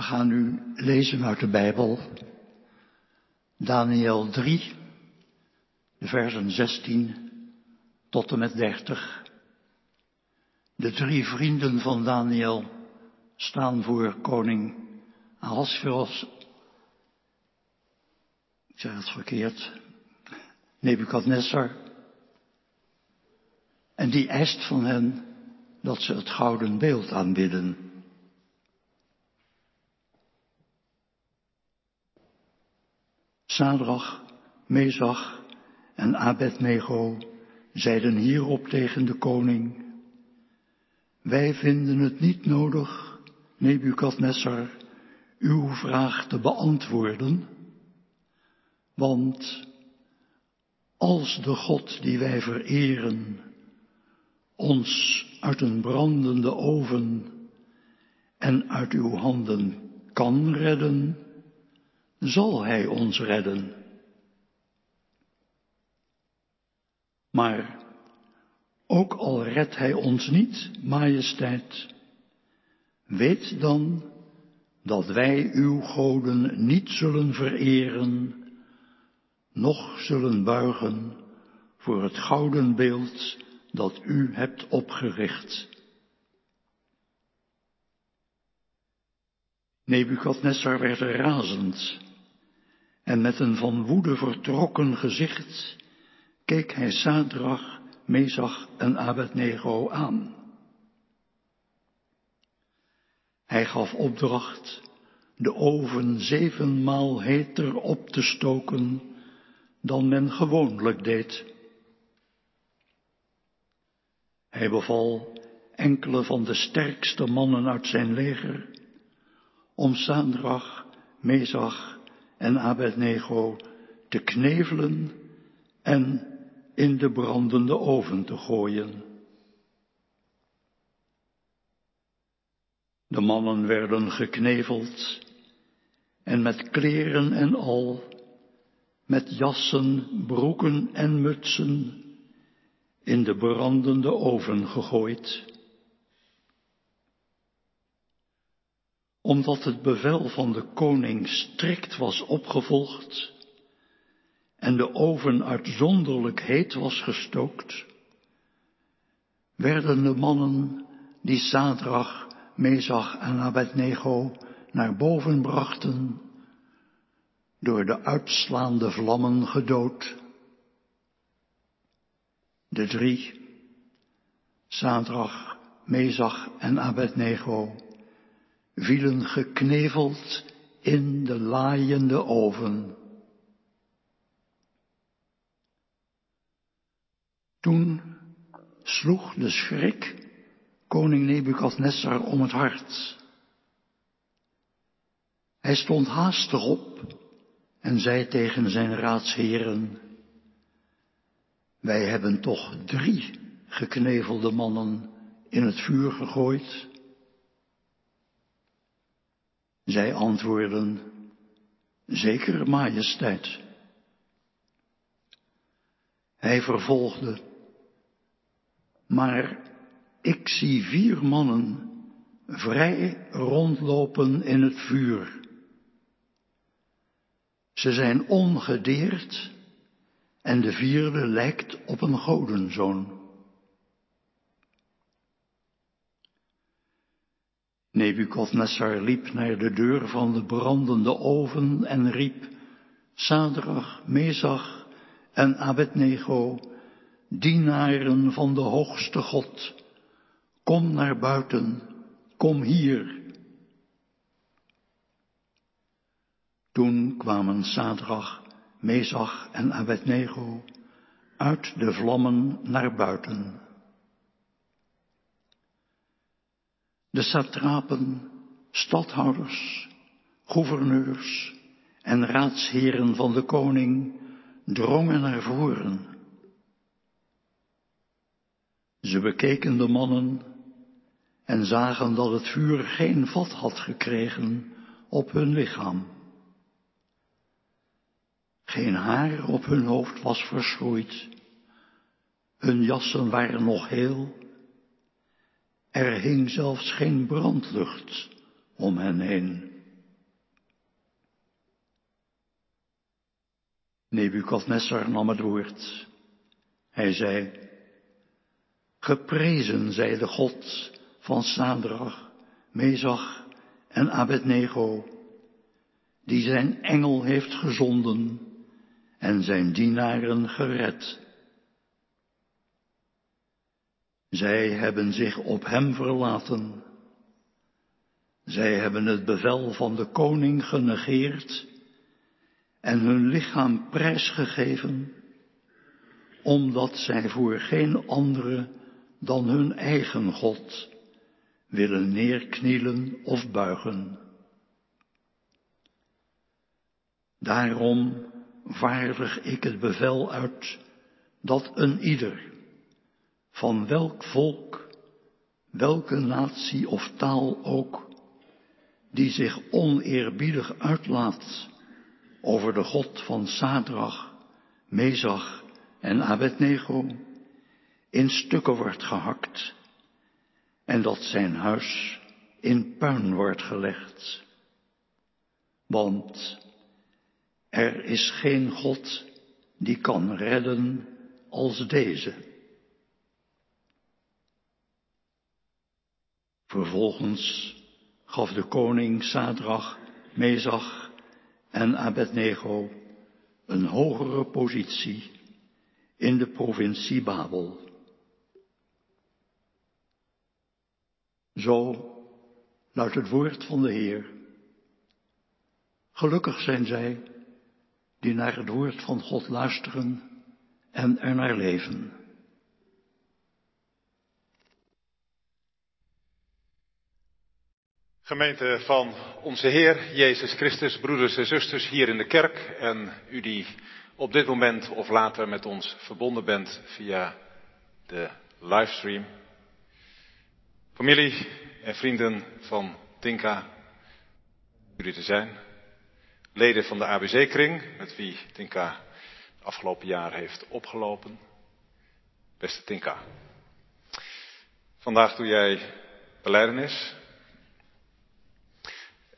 We gaan nu lezen uit de Bijbel, Daniel 3, de versen 16 tot en met 30. De drie vrienden van Daniel staan voor koning Ahasveros. Ik zeg het verkeerd. Nebukadnessar. En die eist van hen dat ze het gouden beeld aanbidden. Sadrach, Mezach en Abednego zeiden hierop tegen de koning, wij vinden het niet nodig, Nebukadnessar, uw vraag te beantwoorden, want als de God die wij vereren ons uit een brandende oven en uit uw handen kan redden, zal Hij ons redden. Maar ook al redt Hij ons niet, majesteit, weet dan dat wij uw goden niet zullen vereren, noch zullen buigen voor het gouden beeld dat u hebt opgericht. Nebukadnessar werd razend en met een van woede vertrokken gezicht keek hij Sadrach, Mesach en Abednego aan. Hij gaf opdracht de oven zevenmaal heter op te stoken dan men gewoonlijk deed. Hij beval enkele van de sterkste mannen uit zijn leger om Sadrach, Mesach en Abednego te knevelen en in de brandende oven te gooien. De mannen werden gekneveld en met kleren en al, met jassen, broeken en mutsen in de brandende oven gegooid. Omdat het bevel van de koning strikt was opgevolgd en de oven uitzonderlijk heet was gestookt, werden de mannen die Sadrach, Mezach en Abednego naar boven brachten, door de uitslaande vlammen gedood. De drie, Sadrach, Mezach en Abednego, vielen gekneveld in de laaiende oven. Toen sloeg de schrik koning Nebukadnessar om het hart. Hij stond haastig op en zei tegen zijn raadsheren, wij hebben toch drie geknevelde mannen in het vuur gegooid. Zij antwoorden, zeker majesteit. Hij vervolgde, maar ik zie vier mannen vrij rondlopen in het vuur. Ze zijn ongedeerd en de vierde lijkt op een godenzoon. Nebukadnessar liep naar de deur van de brandende oven en riep, Sadrach, Mesach en Abednego, dienaren van de hoogste God, kom naar buiten, kom hier. Toen kwamen Sadrach, Mesach en Abednego uit de vlammen naar buiten. De satrapen, stadhouders, gouverneurs en raadsheren van de koning drongen naar voren. Ze bekeken de mannen en zagen dat het vuur geen vat had gekregen op hun lichaam. Geen haar op hun hoofd was verschroeid. Hun jassen waren nog heel. Er hing zelfs geen brandlucht om hen heen. Nebukadnessar nam het woord. Hij zei, Geprezen zij de God van Sadrach, Mezach en Abednego, die zijn engel heeft gezonden en zijn dienaren gered zij hebben zich op hem verlaten. Zij hebben het bevel van de koning genegeerd en hun lichaam prijsgegeven, omdat zij voor geen andere dan hun eigen God willen neerknielen of buigen. Daarom vaardig ik het bevel uit dat een ieder, van welk volk, welke natie of taal ook, die zich oneerbiedig uitlaat over de God van Sadrach, Mezach en Abednego, in stukken wordt gehakt en dat zijn huis in puin wordt gelegd. Want er is geen God die kan redden als deze. Vervolgens gaf de koning Sadrach, Mezach en Abednego een hogere positie in de provincie Babel. Zo luidt het woord van de Heer. Gelukkig zijn zij die naar het woord van God luisteren en er naar leven. Gemeente van onze Heer Jezus Christus, broeders en zusters hier in de kerk en u die op dit moment of later met ons verbonden bent via de livestream. Familie en vrienden van Tinka, jullie te zijn. Leden van de ABC-kring, met wie Tinka het afgelopen jaar heeft opgelopen. Beste Tinka. Vandaag doe jij beleidenis.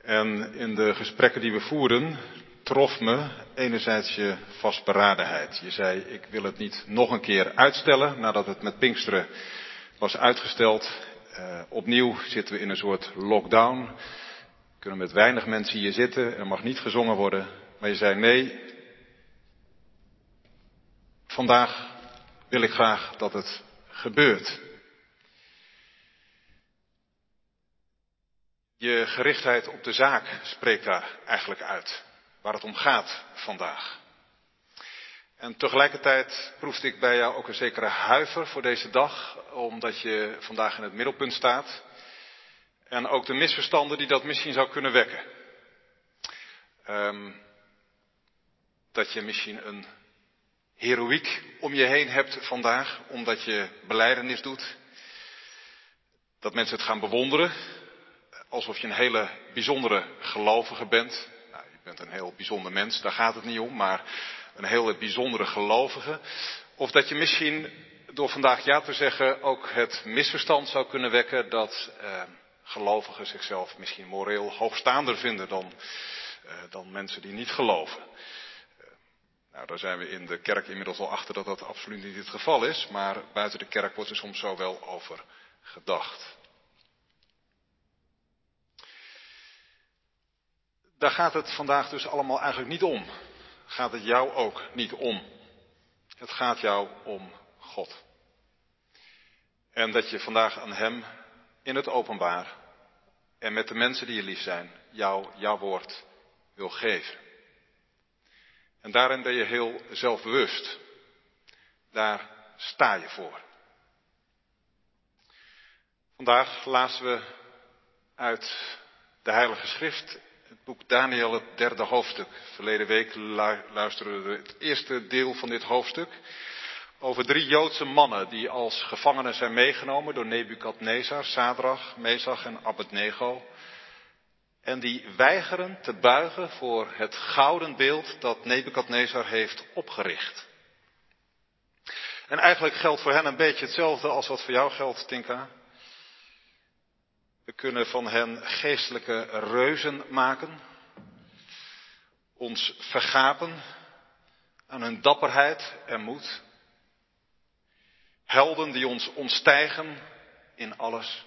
En in de gesprekken die we voeren, trof me enerzijds je vastberadenheid. Je zei, ik wil het niet nog een keer uitstellen nadat het met Pinksteren was uitgesteld. Uh, opnieuw zitten we in een soort lockdown. Kunnen met weinig mensen hier zitten, er mag niet gezongen worden. Maar je zei nee, vandaag wil ik graag dat het gebeurt. Je gerichtheid op de zaak spreekt daar eigenlijk uit, waar het om gaat vandaag. En tegelijkertijd proefde ik bij jou ook een zekere huiver voor deze dag, omdat je vandaag in het middelpunt staat. En ook de misverstanden die dat misschien zou kunnen wekken. Um, dat je misschien een heroïek om je heen hebt vandaag, omdat je beleidenis doet. Dat mensen het gaan bewonderen, alsof je een hele bijzondere gelovige bent. Nou, je bent een heel bijzonder mens, daar gaat het niet om, maar een hele bijzondere gelovige. Of dat je misschien door vandaag ja te zeggen ook het misverstand zou kunnen wekken dat eh, gelovigen zichzelf misschien moreel hoogstaander vinden dan, eh, dan mensen die niet geloven. Uh, nou, daar zijn we in de kerk inmiddels al achter dat dat absoluut niet het geval is, maar buiten de kerk wordt er soms zo wel over gedacht. Daar gaat het vandaag dus allemaal eigenlijk niet om gaat het jou ook niet om. Het gaat jou om God. En dat je vandaag aan Hem in het openbaar en met de mensen die je lief zijn, jou, jouw woord wil geven. En daarin ben je heel zelfbewust. Daar sta je voor. Vandaag lazen we uit de Heilige Schrift het boek Daniel, het derde hoofdstuk. Verleden week luisterden we het eerste deel van dit hoofdstuk. Over drie Joodse mannen die als gevangenen zijn meegenomen door Nebukadnezar, Sadrach, Mesach en Abednego. En die weigeren te buigen voor het gouden beeld dat Nebukadnezar heeft opgericht. En eigenlijk geldt voor hen een beetje hetzelfde als wat voor jou geldt, Tinka. We kunnen van hen geestelijke reuzen maken, ons vergapen aan hun dapperheid en moed. Helden die ons ontstijgen in alles.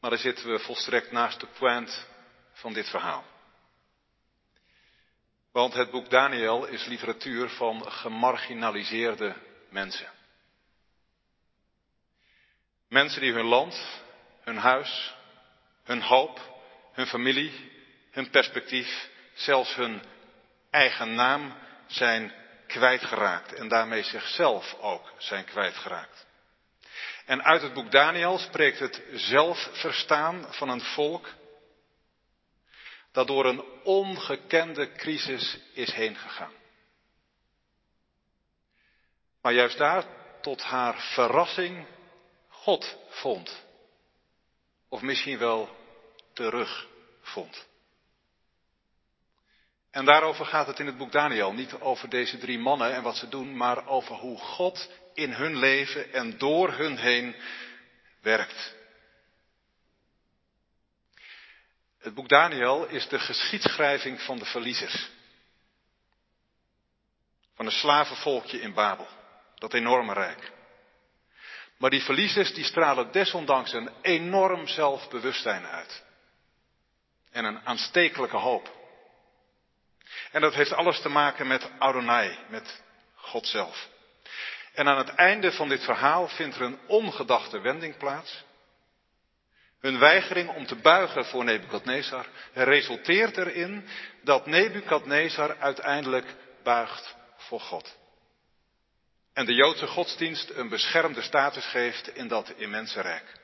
Maar daar zitten we volstrekt naast de point van dit verhaal. Want het boek Daniel is literatuur van gemarginaliseerde mensen. Mensen die hun land, hun huis, hun hoop, hun familie, hun perspectief, zelfs hun eigen naam zijn kwijtgeraakt en daarmee zichzelf ook zijn kwijtgeraakt. En uit het boek Daniel spreekt het zelfverstaan van een volk dat door een ongekende crisis is heen gegaan. Maar juist daar tot haar verrassing God vond. Of misschien wel terugvond. En daarover gaat het in het boek Daniel. Niet over deze drie mannen en wat ze doen, maar over hoe God in hun leven en door hun heen werkt. Het boek Daniel is de geschiedschrijving van de verliezers. Van een slavenvolkje in Babel. Dat enorme rijk. Maar die verliezers die stralen desondanks een enorm zelfbewustzijn uit. En een aanstekelijke hoop. En dat heeft alles te maken met Adonai, met God zelf. En aan het einde van dit verhaal vindt er een ongedachte wending plaats. Hun weigering om te buigen voor Nebukadnezar resulteert erin dat Nebukadnezar uiteindelijk buigt voor God. En de Joodse godsdienst een beschermde status geeft in dat immense rijk.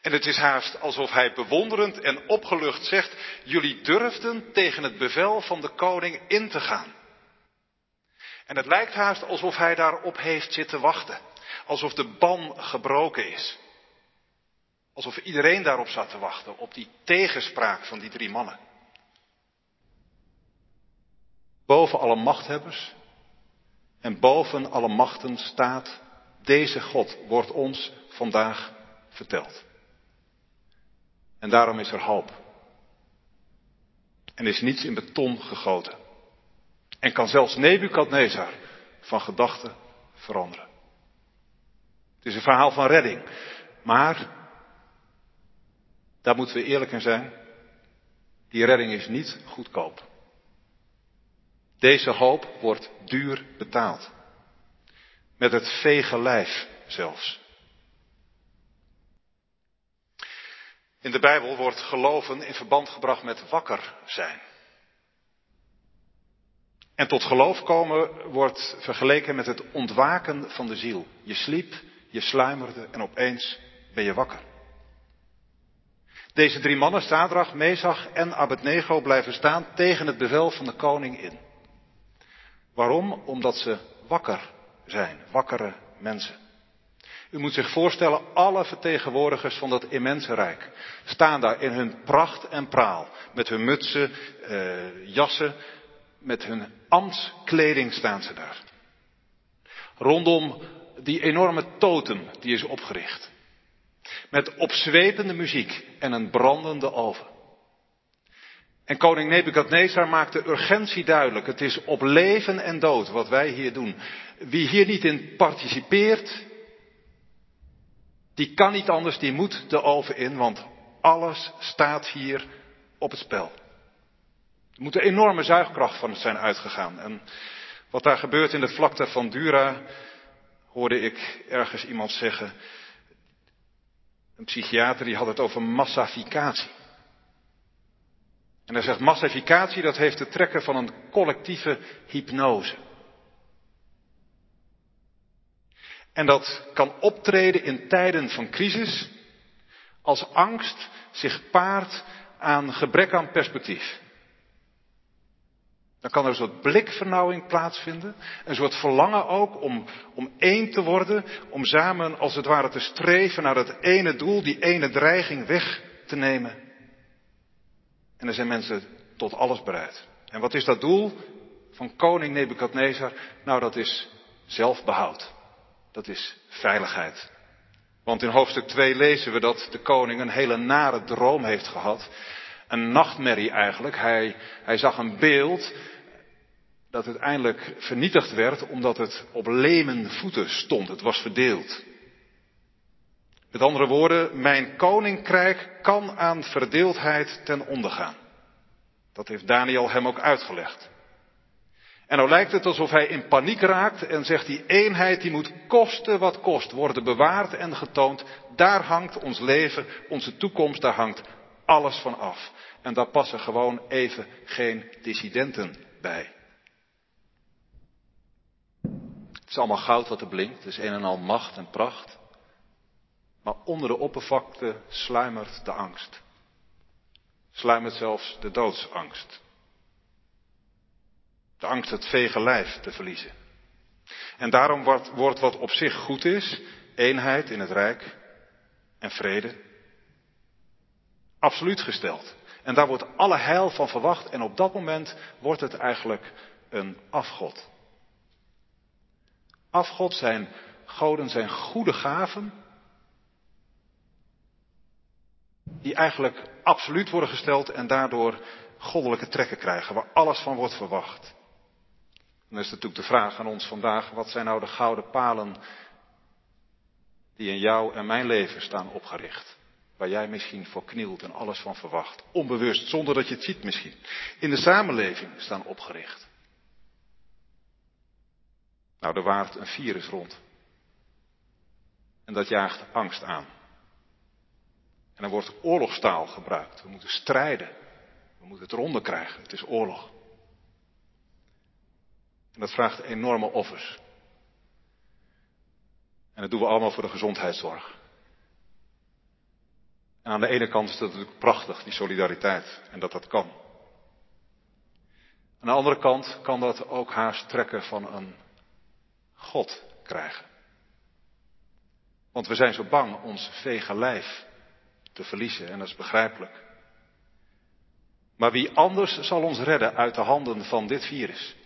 En het is haast alsof hij bewonderend en opgelucht zegt, jullie durfden tegen het bevel van de koning in te gaan. En het lijkt haast alsof hij daarop heeft zitten wachten. Alsof de ban gebroken is. Alsof iedereen daarop zat te wachten, op die tegenspraak van die drie mannen. Boven alle machthebbers en boven alle machten staat deze God, wordt ons vandaag verteld. En daarom is er hoop. En is niets in beton gegoten. En kan zelfs Nebukadnezar van gedachten veranderen. Het is een verhaal van redding. Maar, daar moeten we eerlijk in zijn, die redding is niet goedkoop. Deze hoop wordt duur betaald. Met het vege lijf zelfs. In de Bijbel wordt geloven in verband gebracht met wakker zijn. En tot geloof komen wordt vergeleken met het ontwaken van de ziel. Je sliep, je sluimerde en opeens ben je wakker. Deze drie mannen, Sadrach, Mesach en Abednego, blijven staan tegen het bevel van de koning in. Waarom? Omdat ze wakker zijn, wakkere mensen. U moet zich voorstellen, alle vertegenwoordigers van dat immense rijk staan daar in hun pracht en praal. Met hun mutsen, eh, jassen, met hun ambtskleding staan ze daar. Rondom die enorme totem die is opgericht. Met opzwepende muziek en een brandende oven. En koning Nebukadnezar maakt de urgentie duidelijk. Het is op leven en dood wat wij hier doen. Wie hier niet in participeert, die kan niet anders, die moet de oven in, want alles staat hier op het spel. Er moet een enorme zuigkracht van zijn uitgegaan. En wat daar gebeurt in de vlakte van Dura, hoorde ik ergens iemand zeggen. Een psychiater die had het over massificatie. En hij zegt massificatie, dat heeft de trekken van een collectieve hypnose. En dat kan optreden in tijden van crisis als angst zich paart aan gebrek aan perspectief. Dan kan er een soort blikvernauwing plaatsvinden. Een soort verlangen ook om, om één te worden. Om samen als het ware te streven naar het ene doel, die ene dreiging weg te nemen. En er zijn mensen tot alles bereid. En wat is dat doel van koning Nebukadnezar? Nou, dat is zelfbehoud. Dat is veiligheid. Want in hoofdstuk 2 lezen we dat de koning een hele nare droom heeft gehad. Een nachtmerrie eigenlijk. Hij, hij zag een beeld dat uiteindelijk vernietigd werd omdat het op lemen voeten stond. Het was verdeeld. Met andere woorden, mijn koninkrijk kan aan verdeeldheid ten onder gaan. Dat heeft Daniel hem ook uitgelegd. En nou lijkt het alsof hij in paniek raakt en zegt die eenheid die moet kosten wat kost worden bewaard en getoond. Daar hangt ons leven, onze toekomst, daar hangt alles van af. En daar passen gewoon even geen dissidenten bij. Het is allemaal goud wat er blinkt, het is een en al macht en pracht. Maar onder de oppervlakte sluimert de angst. Sluimert zelfs de doodsangst. De angst het vege lijf te verliezen. En daarom wordt, wordt wat op zich goed is, eenheid in het Rijk en vrede, absoluut gesteld. En daar wordt alle heil van verwacht en op dat moment wordt het eigenlijk een afgod. Afgod zijn goden zijn goede gaven die eigenlijk absoluut worden gesteld en daardoor goddelijke trekken krijgen, waar alles van wordt verwacht. Dan is natuurlijk de vraag aan ons vandaag, wat zijn nou de gouden palen die in jou en mijn leven staan opgericht? Waar jij misschien voor knielt en alles van verwacht. Onbewust, zonder dat je het ziet misschien. In de samenleving staan opgericht. Nou, er waart een virus rond. En dat jaagt angst aan. En er wordt oorlogstaal gebruikt. We moeten strijden. We moeten het eronder krijgen. Het is oorlog. En dat vraagt enorme offers. En dat doen we allemaal voor de gezondheidszorg. En aan de ene kant is dat natuurlijk prachtig, die solidariteit, en dat dat kan. Aan de andere kant kan dat ook haast trekken van een God krijgen. Want we zijn zo bang ons vege lijf te verliezen en dat is begrijpelijk. Maar wie anders zal ons redden uit de handen van dit virus?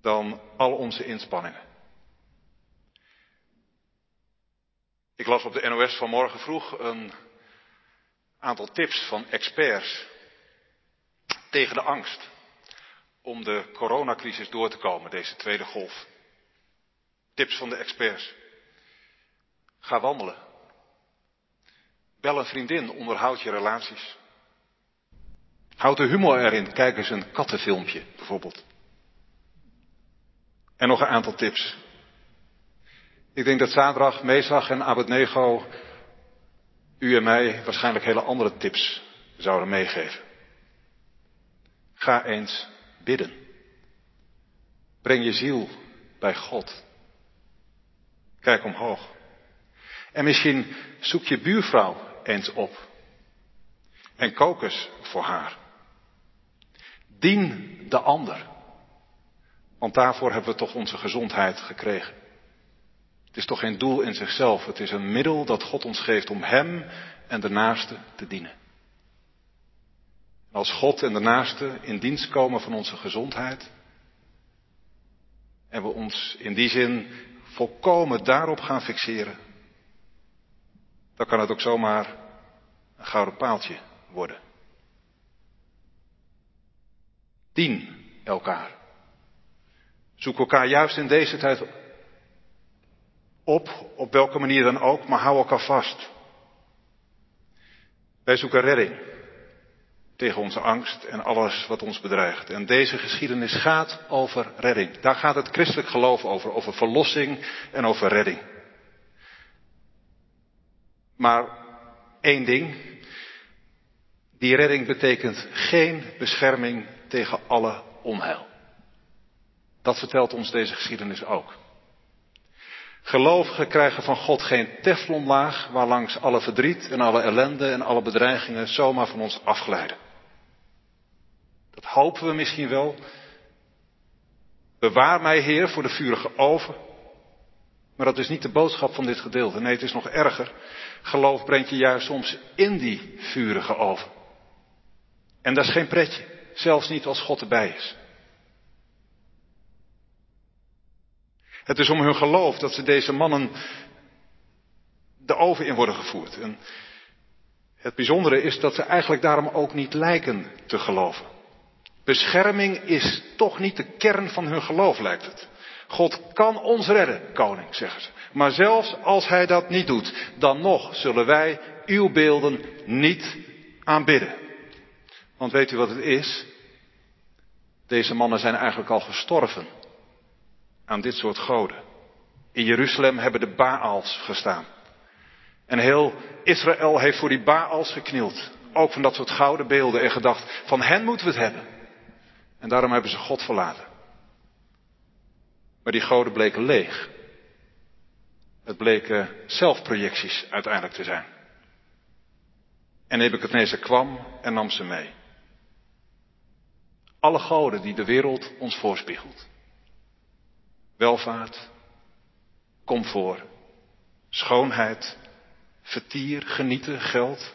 Dan al onze inspanningen. Ik las op de NOS vanmorgen vroeg een aantal tips van experts tegen de angst om de coronacrisis door te komen, deze tweede golf. Tips van de experts. Ga wandelen. Bel een vriendin, onderhoud je relaties. Houd de humor erin, kijk eens een kattenfilmpje bijvoorbeeld. En nog een aantal tips. Ik denk dat Zadrach, Mesach en Abednego u en mij waarschijnlijk hele andere tips zouden meegeven. Ga eens bidden. Breng je ziel bij God. Kijk omhoog. En misschien zoek je buurvrouw eens op. En kook voor haar. Dien de ander. Want daarvoor hebben we toch onze gezondheid gekregen. Het is toch geen doel in zichzelf. Het is een middel dat God ons geeft om Hem en de naaste te dienen. Als God en de naaste in dienst komen van onze gezondheid. En we ons in die zin volkomen daarop gaan fixeren. Dan kan het ook zomaar een gouden paaltje worden. Dien elkaar. Zoek elkaar juist in deze tijd op, op welke manier dan ook, maar hou elkaar vast. Wij zoeken redding tegen onze angst en alles wat ons bedreigt. En deze geschiedenis gaat over redding. Daar gaat het christelijk geloof over, over verlossing en over redding. Maar één ding, die redding betekent geen bescherming tegen alle onheil. Dat vertelt ons deze geschiedenis ook. Gelovigen krijgen van God geen teflonlaag waarlangs alle verdriet en alle ellende en alle bedreigingen zomaar van ons afglijden. Dat hopen we misschien wel. Bewaar mij, Heer, voor de vurige oven. Maar dat is niet de boodschap van dit gedeelte. Nee, het is nog erger. Geloof brengt je juist soms in die vurige oven. En dat is geen pretje. Zelfs niet als God erbij is. Het is om hun geloof dat ze deze mannen de oven in worden gevoerd. En het bijzondere is dat ze eigenlijk daarom ook niet lijken te geloven. Bescherming is toch niet de kern van hun geloof, lijkt het. God kan ons redden, koning, zeggen ze. Maar zelfs als hij dat niet doet, dan nog zullen wij uw beelden niet aanbidden. Want weet u wat het is? Deze mannen zijn eigenlijk al gestorven aan dit soort goden. In Jeruzalem hebben de Baals gestaan. En heel Israël heeft voor die Baals geknield. Ook van dat soort gouden beelden en gedacht, van hen moeten we het hebben. En daarom hebben ze God verlaten. Maar die goden bleken leeg. Het bleken zelfprojecties uiteindelijk te zijn. En Nebuchadnezzar kwam en nam ze mee. Alle goden die de wereld ons voorspiegelt. Welvaart, comfort, schoonheid, vertier, genieten, geld.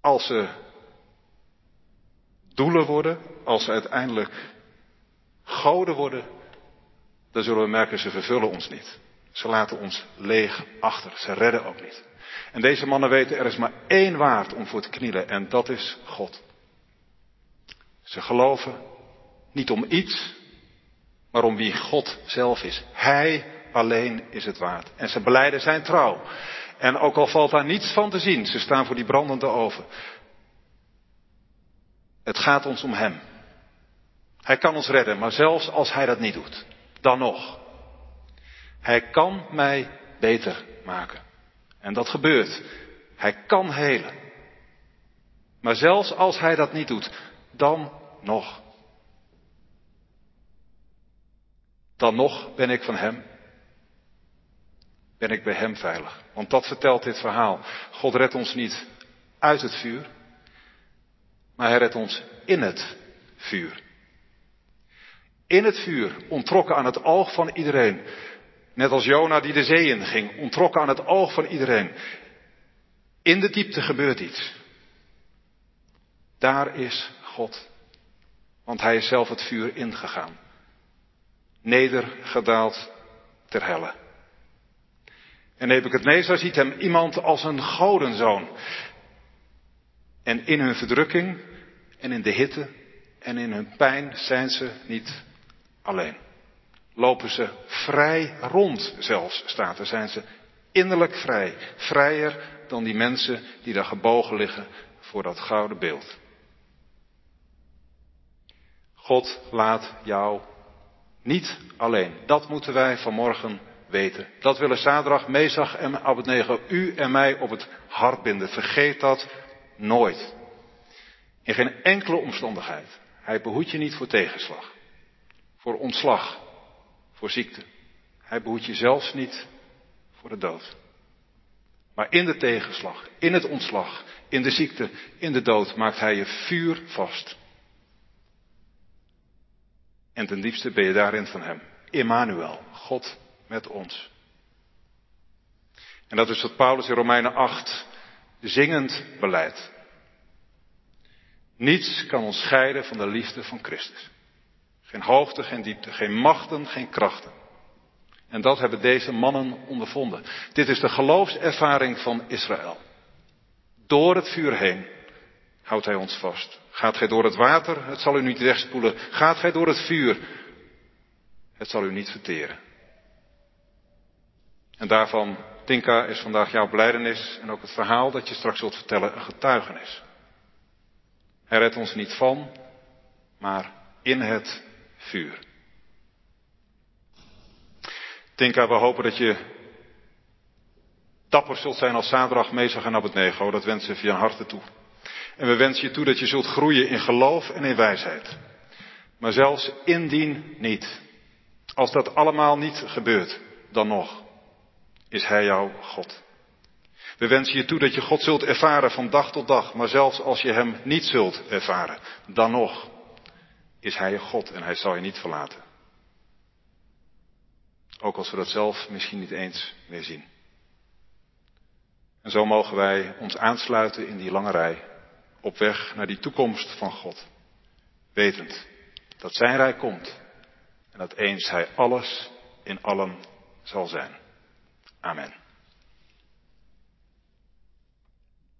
Als ze doelen worden, als ze uiteindelijk goden worden, dan zullen we merken, ze vervullen ons niet. Ze laten ons leeg achter. Ze redden ook niet. En deze mannen weten, er is maar één waard om voor te knielen en dat is God. Ze geloven niet om iets, maar om wie God zelf is. Hij alleen is het waard. En ze beleiden zijn trouw. En ook al valt daar niets van te zien, ze staan voor die brandende oven. Het gaat ons om Hem. Hij kan ons redden, maar zelfs als Hij dat niet doet, dan nog. Hij kan mij beter maken. En dat gebeurt. Hij kan helen. Maar zelfs als Hij dat niet doet, dan nog. Dan nog ben ik van Hem. Ben ik bij Hem veilig. Want dat vertelt dit verhaal. God redt ons niet uit het vuur, maar Hij redt ons in het vuur. In het vuur, ontrokken aan het oog van iedereen. Net als Jona die de zee in ging, ontrokken aan het oog van iedereen. In de diepte gebeurt iets. Daar is God. Want hij is zelf het vuur ingegaan. Nedergedaald ter helle. En Nebuchadnezzar ziet hem iemand als een godenzoon. En in hun verdrukking en in de hitte en in hun pijn zijn ze niet alleen. Lopen ze vrij rond zelfs, staat. Zijn ze innerlijk vrij. Vrijer dan die mensen die daar gebogen liggen voor dat gouden beeld. God laat jou niet alleen. Dat moeten wij vanmorgen weten. Dat willen Sadrach, Mesach en Abednego u en mij op het hart binden. Vergeet dat nooit. In geen enkele omstandigheid. Hij behoedt je niet voor tegenslag. Voor ontslag. Voor ziekte. Hij behoedt je zelfs niet voor de dood. Maar in de tegenslag, in het ontslag, in de ziekte, in de dood maakt hij je vuur vast. En ten diepste ben je daarin van hem. Immanuel, God met ons. En dat is wat Paulus in Romeinen 8 zingend beleidt. Niets kan ons scheiden van de liefde van Christus. Geen hoogte, geen diepte, geen machten, geen krachten. En dat hebben deze mannen ondervonden. Dit is de geloofservaring van Israël. Door het vuur heen houdt hij ons vast. Gaat gij door het water, het zal u niet wegspoelen. Gaat gij door het vuur, het zal u niet verteren. En daarvan, Tinka, is vandaag jouw blijdenis en ook het verhaal dat je straks zult vertellen een getuigenis. Hij redt ons niet van, maar in het vuur. Tinka, we hopen dat je dapper zult zijn als Zadrach, Mesach en Abednego. Dat wensen we via harte toe. En we wensen je toe dat je zult groeien in geloof en in wijsheid. Maar zelfs indien niet, als dat allemaal niet gebeurt, dan nog is Hij jouw God. We wensen je toe dat je God zult ervaren van dag tot dag, maar zelfs als je Hem niet zult ervaren, dan nog is Hij je God en Hij zal je niet verlaten. Ook als we dat zelf misschien niet eens meer zien. En zo mogen wij ons aansluiten in die lange rij op weg naar die toekomst van God. Wetend dat Zijn rijk komt en dat eens Hij alles in allen zal zijn. Amen.